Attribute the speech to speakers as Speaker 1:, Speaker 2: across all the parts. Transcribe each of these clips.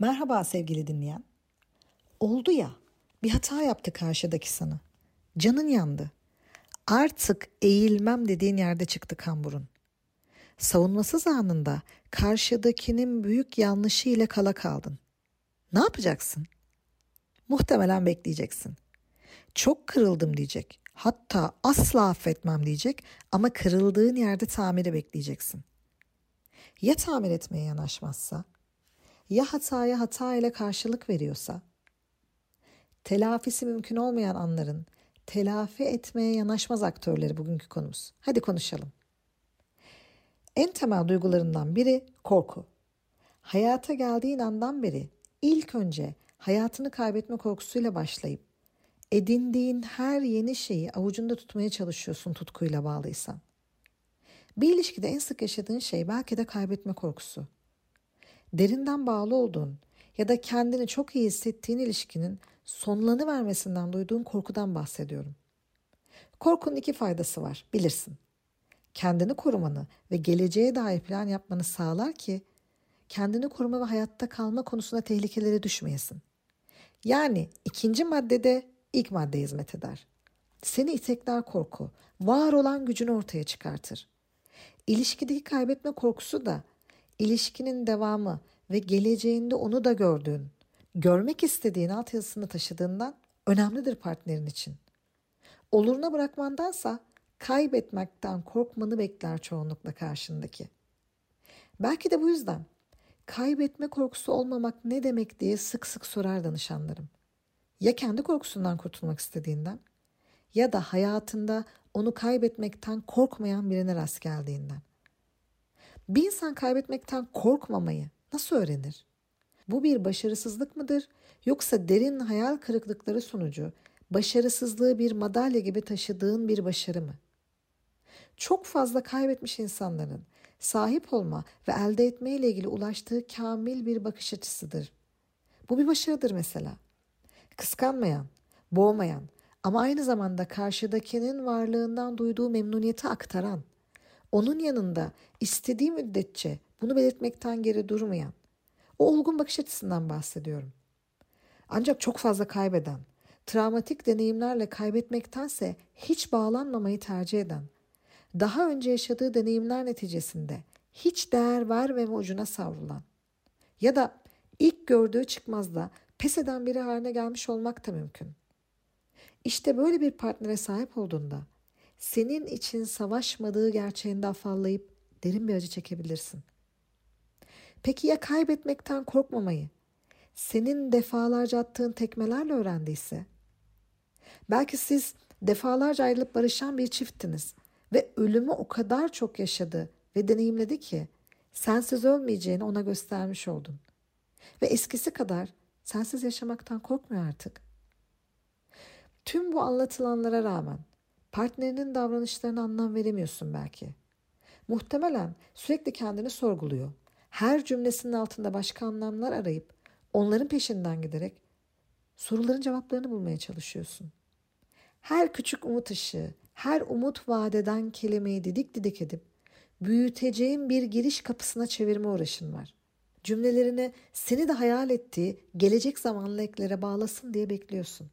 Speaker 1: Merhaba sevgili dinleyen. Oldu ya, bir hata yaptı karşıdaki sana. Canın yandı. Artık eğilmem dediğin yerde çıktı kamburun. Savunmasız anında karşıdakinin büyük yanlışı ile kala kaldın. Ne yapacaksın? Muhtemelen bekleyeceksin. Çok kırıldım diyecek. Hatta asla affetmem diyecek ama kırıldığın yerde tamiri bekleyeceksin. Ya tamir etmeye yanaşmazsa? Ya hataya hata ile karşılık veriyorsa? Telafisi mümkün olmayan anların telafi etmeye yanaşmaz aktörleri bugünkü konumuz. Hadi konuşalım. En temel duygularından biri korku. Hayata geldiğin andan beri ilk önce hayatını kaybetme korkusuyla başlayıp edindiğin her yeni şeyi avucunda tutmaya çalışıyorsun tutkuyla bağlıysan. Bir ilişkide en sık yaşadığın şey belki de kaybetme korkusu. Derinden bağlı olduğun ya da kendini çok iyi hissettiğin ilişkinin sonlanı vermesinden duyduğun korkudan bahsediyorum. Korkunun iki faydası var, bilirsin. Kendini korumanı ve geleceğe dair plan yapmanı sağlar ki kendini koruma ve hayatta kalma konusunda tehlikelere düşmeyesin. Yani ikinci maddede ilk madde hizmet eder. Seni itekler korku, var olan gücünü ortaya çıkartır. İlişkideki kaybetme korkusu da ilişkinin devamı ve geleceğinde onu da gördüğün, görmek istediğin altyazısını taşıdığından önemlidir partnerin için. Oluruna bırakmandansa kaybetmekten korkmanı bekler çoğunlukla karşındaki. Belki de bu yüzden kaybetme korkusu olmamak ne demek diye sık sık sorar danışanlarım. Ya kendi korkusundan kurtulmak istediğinden ya da hayatında onu kaybetmekten korkmayan birine rast geldiğinden. Bir insan kaybetmekten korkmamayı nasıl öğrenir? Bu bir başarısızlık mıdır yoksa derin hayal kırıklıkları sonucu başarısızlığı bir madalya gibi taşıdığın bir başarı mı? Çok fazla kaybetmiş insanların sahip olma ve elde etme ile ilgili ulaştığı kamil bir bakış açısıdır. Bu bir başarıdır mesela. Kıskanmayan, boğmayan ama aynı zamanda karşıdakinin varlığından duyduğu memnuniyeti aktaran, onun yanında istediği müddetçe bunu belirtmekten geri durmayan, o olgun bakış açısından bahsediyorum. Ancak çok fazla kaybeden, travmatik deneyimlerle kaybetmektense hiç bağlanmamayı tercih eden, daha önce yaşadığı deneyimler neticesinde hiç değer vermeme ucuna savrulan ya da ilk gördüğü çıkmazda pes eden biri haline gelmiş olmak da mümkün. İşte böyle bir partnere sahip olduğunda senin için savaşmadığı gerçeğinde afallayıp derin bir acı çekebilirsin. Peki ya kaybetmekten korkmamayı senin defalarca attığın tekmelerle öğrendiyse? Belki siz defalarca ayrılıp barışan bir çifttiniz ve ölümü o kadar çok yaşadı ve deneyimledi ki sensiz ölmeyeceğini ona göstermiş oldun. Ve eskisi kadar sensiz yaşamaktan korkmuyor artık. Tüm bu anlatılanlara rağmen partnerinin davranışlarına anlam veremiyorsun belki. Muhtemelen sürekli kendini sorguluyor. Her cümlesinin altında başka anlamlar arayıp onların peşinden giderek soruların cevaplarını bulmaya çalışıyorsun. Her küçük umut ışığı, her umut vadeden kelimeyi didik didik edip büyüteceğin bir giriş kapısına çevirme uğraşın var. Cümlelerini seni de hayal ettiği gelecek zamanlı eklere bağlasın diye bekliyorsun.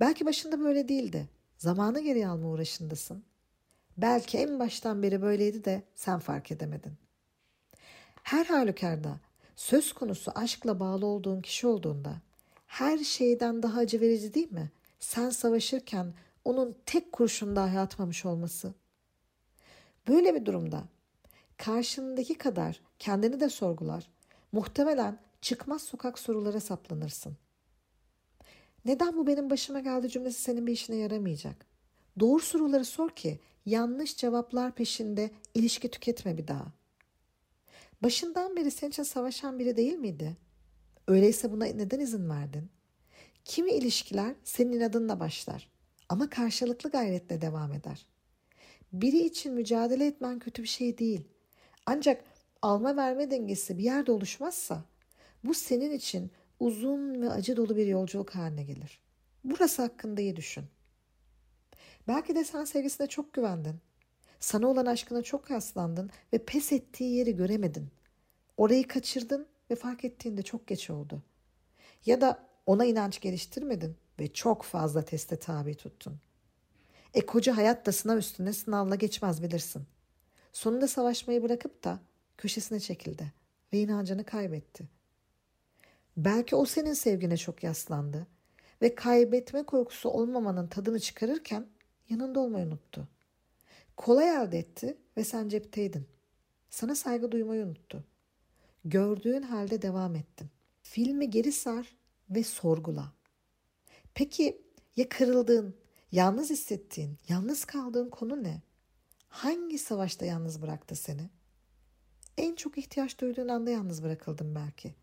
Speaker 1: Belki başında böyle değildi. Zamanı geri alma uğraşındasın. Belki en baştan beri böyleydi de sen fark edemedin. Her halükarda söz konusu aşkla bağlı olduğun kişi olduğunda her şeyden daha acı verici değil mi? Sen savaşırken onun tek kurşun dahi atmamış olması. Böyle bir durumda karşındaki kadar kendini de sorgular, muhtemelen çıkmaz sokak sorulara saplanırsın. Neden bu benim başıma geldi cümlesi senin bir işine yaramayacak. Doğru soruları sor ki yanlış cevaplar peşinde ilişki tüketme bir daha. Başından beri senin için savaşan biri değil miydi? Öyleyse buna neden izin verdin? Kimi ilişkiler senin inadınla başlar ama karşılıklı gayretle devam eder. Biri için mücadele etmen kötü bir şey değil. Ancak alma verme dengesi bir yerde oluşmazsa bu senin için uzun ve acı dolu bir yolculuk haline gelir. Burası hakkında iyi düşün. Belki de sen sevgisine çok güvendin. Sana olan aşkına çok yaslandın ve pes ettiği yeri göremedin. Orayı kaçırdın ve fark ettiğinde çok geç oldu. Ya da ona inanç geliştirmedin ve çok fazla teste tabi tuttun. E koca hayat da sınav üstüne sınavla geçmez bilirsin. Sonunda savaşmayı bırakıp da köşesine çekildi ve inancını kaybetti. Belki o senin sevgine çok yaslandı ve kaybetme korkusu olmamanın tadını çıkarırken yanında olmayı unuttu. Kolay elde etti ve sen cepteydin. Sana saygı duymayı unuttu. Gördüğün halde devam ettin. Filmi geri sar ve sorgula. Peki ya kırıldığın, yalnız hissettiğin, yalnız kaldığın konu ne? Hangi savaşta yalnız bıraktı seni? En çok ihtiyaç duyduğun anda yalnız bırakıldın belki.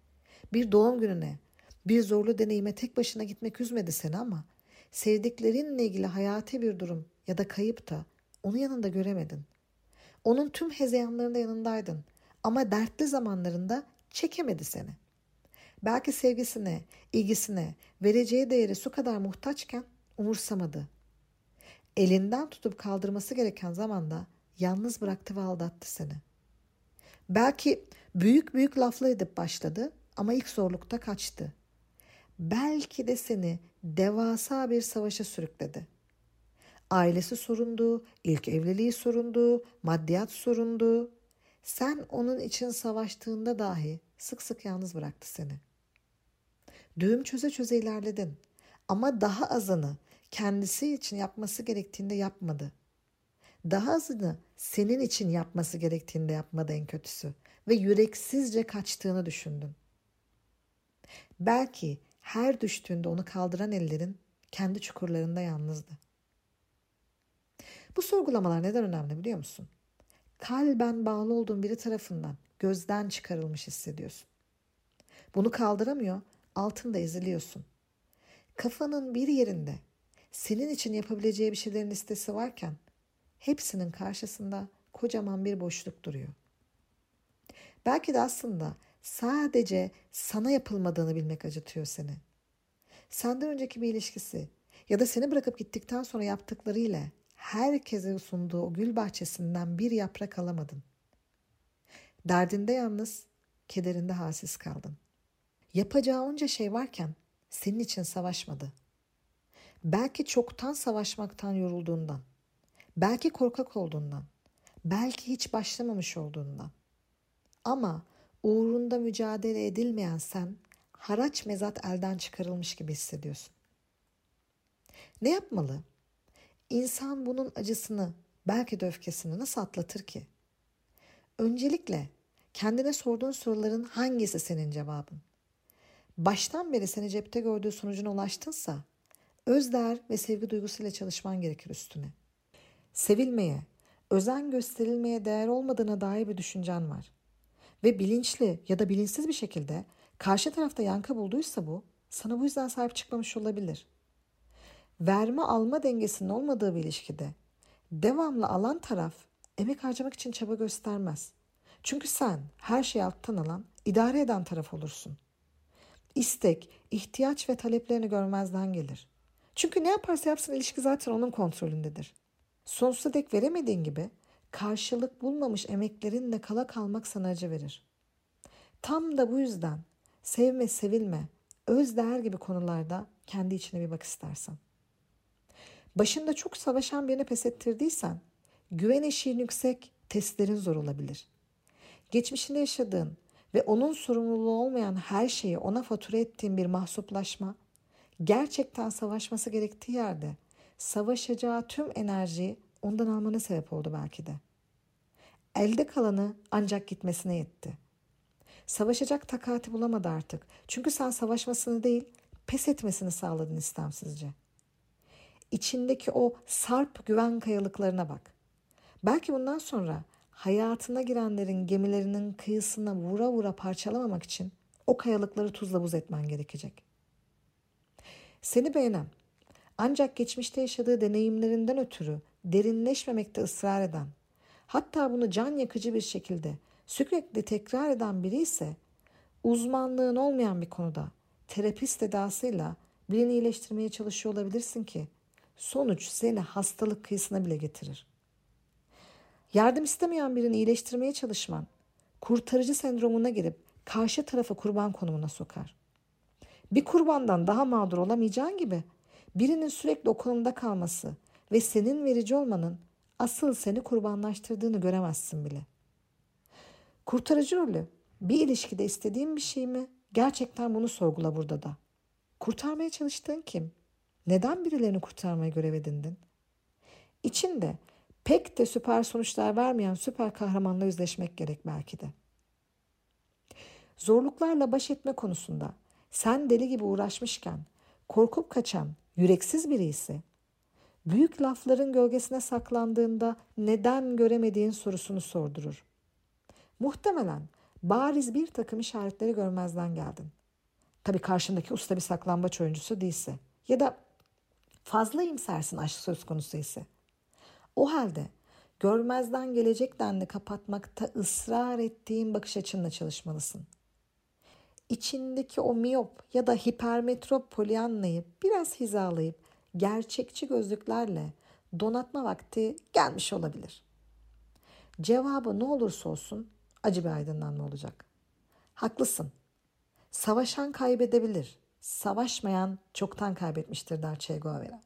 Speaker 1: Bir doğum gününe, bir zorlu deneyime tek başına gitmek üzmedi seni ama sevdiklerinle ilgili hayati bir durum ya da kayıp da onu yanında göremedin. Onun tüm hezeyanlarında yanındaydın ama dertli zamanlarında çekemedi seni. Belki sevgisine, ilgisine, vereceği değeri su kadar muhtaçken umursamadı. Elinden tutup kaldırması gereken zamanda yalnız bıraktı ve aldattı seni. Belki büyük büyük laflar edip başladı ama ilk zorlukta kaçtı. Belki de seni devasa bir savaşa sürükledi. Ailesi sorundu, ilk evliliği sorundu, maddiyat sorundu. Sen onun için savaştığında dahi sık sık yalnız bıraktı seni. Düğüm çöze çöze ilerledin ama daha azını kendisi için yapması gerektiğinde yapmadı. Daha azını senin için yapması gerektiğinde yapmadı en kötüsü ve yüreksizce kaçtığını düşündün. Belki her düştüğünde onu kaldıran ellerin kendi çukurlarında yalnızdı. Bu sorgulamalar neden önemli biliyor musun? Kalben bağlı olduğun biri tarafından gözden çıkarılmış hissediyorsun. Bunu kaldıramıyor, altında eziliyorsun. Kafanın bir yerinde senin için yapabileceği bir şeylerin listesi varken hepsinin karşısında kocaman bir boşluk duruyor. Belki de aslında sadece sana yapılmadığını bilmek acıtıyor seni. Senden önceki bir ilişkisi ya da seni bırakıp gittikten sonra yaptıklarıyla herkese sunduğu o gül bahçesinden bir yaprak alamadın. Derdinde yalnız, kederinde halsiz kaldın. Yapacağı onca şey varken senin için savaşmadı. Belki çoktan savaşmaktan yorulduğundan, belki korkak olduğundan, belki hiç başlamamış olduğundan. Ama uğrunda mücadele edilmeyen sen haraç mezat elden çıkarılmış gibi hissediyorsun. Ne yapmalı? İnsan bunun acısını, belki de öfkesini nasıl atlatır ki? Öncelikle kendine sorduğun soruların hangisi senin cevabın? Baştan beri seni cepte gördüğü sonucuna ulaştınsa özdeğer ve sevgi duygusuyla çalışman gerekir üstüne. Sevilmeye, özen gösterilmeye değer olmadığına dair bir düşüncen var. Ve bilinçli ya da bilinçsiz bir şekilde karşı tarafta yankı bulduysa bu, sana bu yüzden sahip çıkmamış olabilir. Verme alma dengesinin olmadığı bir ilişkide devamlı alan taraf emek harcamak için çaba göstermez. Çünkü sen her şeyi alttan alan, idare eden taraf olursun. İstek, ihtiyaç ve taleplerini görmezden gelir. Çünkü ne yaparsa yapsın ilişki zaten onun kontrolündedir. Sonsuza dek veremediğin gibi karşılık bulmamış emeklerinle kala kalmak sana acı verir. Tam da bu yüzden sevme, sevilme, öz değer gibi konularda kendi içine bir bak istersen. Başında çok savaşan birini pes ettirdiysen, güven eşiğin yüksek, testlerin zor olabilir. Geçmişinde yaşadığın ve onun sorumluluğu olmayan her şeyi ona fatura ettiğin bir mahsuplaşma, gerçekten savaşması gerektiği yerde savaşacağı tüm enerjiyi ondan almana sebep oldu belki de. Elde kalanı ancak gitmesine yetti. Savaşacak takati bulamadı artık. Çünkü sen savaşmasını değil, pes etmesini sağladın istemsizce. İçindeki o sarp güven kayalıklarına bak. Belki bundan sonra hayatına girenlerin gemilerinin kıyısına vura vura parçalamamak için o kayalıkları tuzla buz etmen gerekecek. Seni beğenen, ancak geçmişte yaşadığı deneyimlerinden ötürü derinleşmemekte ısrar eden, hatta bunu can yakıcı bir şekilde sürekli tekrar eden biri ise uzmanlığın olmayan bir konuda terapist edasıyla birini iyileştirmeye çalışıyor olabilirsin ki sonuç seni hastalık kıyısına bile getirir. Yardım istemeyen birini iyileştirmeye çalışman, kurtarıcı sendromuna girip karşı tarafı kurban konumuna sokar. Bir kurbandan daha mağdur olamayacağın gibi birinin sürekli o konumda kalması ve senin verici olmanın asıl seni kurbanlaştırdığını göremezsin bile. Kurtarıcı rolü bir ilişkide istediğin bir şey mi? Gerçekten bunu sorgula burada da. Kurtarmaya çalıştığın kim? Neden birilerini kurtarmaya görev edindin? İçinde pek de süper sonuçlar vermeyen süper kahramanla yüzleşmek gerek belki de. Zorluklarla baş etme konusunda sen deli gibi uğraşmışken korkup kaçan yüreksiz biri ise büyük lafların gölgesine saklandığında neden göremediğin sorusunu sordurur. Muhtemelen bariz bir takım işaretleri görmezden geldin. Tabii karşındaki usta bir saklambaç oyuncusu değilse ya da fazla imsersin aşk söz konusu ise. O halde görmezden gelecek denli kapatmakta ısrar ettiğin bakış açınla çalışmalısın. İçindeki o miyop ya da hipermetrop polyannayı biraz hizalayıp gerçekçi gözlüklerle donatma vakti gelmiş olabilir. Cevabı ne olursa olsun acı bir aydınlanma olacak. Haklısın. Savaşan kaybedebilir. Savaşmayan çoktan kaybetmiştir der Che Guevara.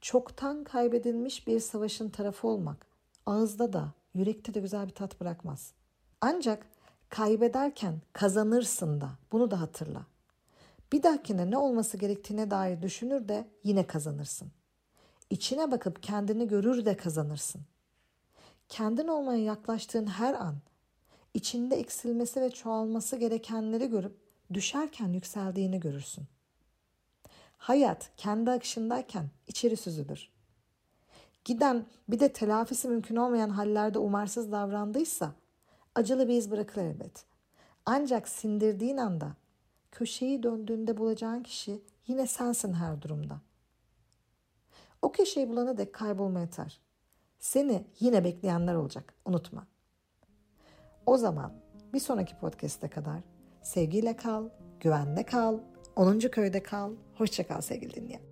Speaker 1: Çoktan kaybedilmiş bir savaşın tarafı olmak ağızda da yürekte de güzel bir tat bırakmaz. Ancak kaybederken kazanırsın da bunu da hatırla. Bir dahakine ne olması gerektiğine dair düşünür de yine kazanırsın. İçine bakıp kendini görür de kazanırsın. Kendin olmaya yaklaştığın her an içinde eksilmesi ve çoğalması gerekenleri görüp düşerken yükseldiğini görürsün. Hayat kendi akışındayken içeri süzülür. Giden bir de telafisi mümkün olmayan hallerde umarsız davrandıysa acılı bir iz bırakır elbet. Ancak sindirdiğin anda köşeyi döndüğünde bulacağın kişi yine sensin her durumda. O köşeyi bulana dek kaybolma yeter. Seni yine bekleyenler olacak. Unutma. O zaman bir sonraki podcast'e kadar sevgiyle kal, güvenle kal, 10. köyde kal. Hoşça kal sevgili dinleyen.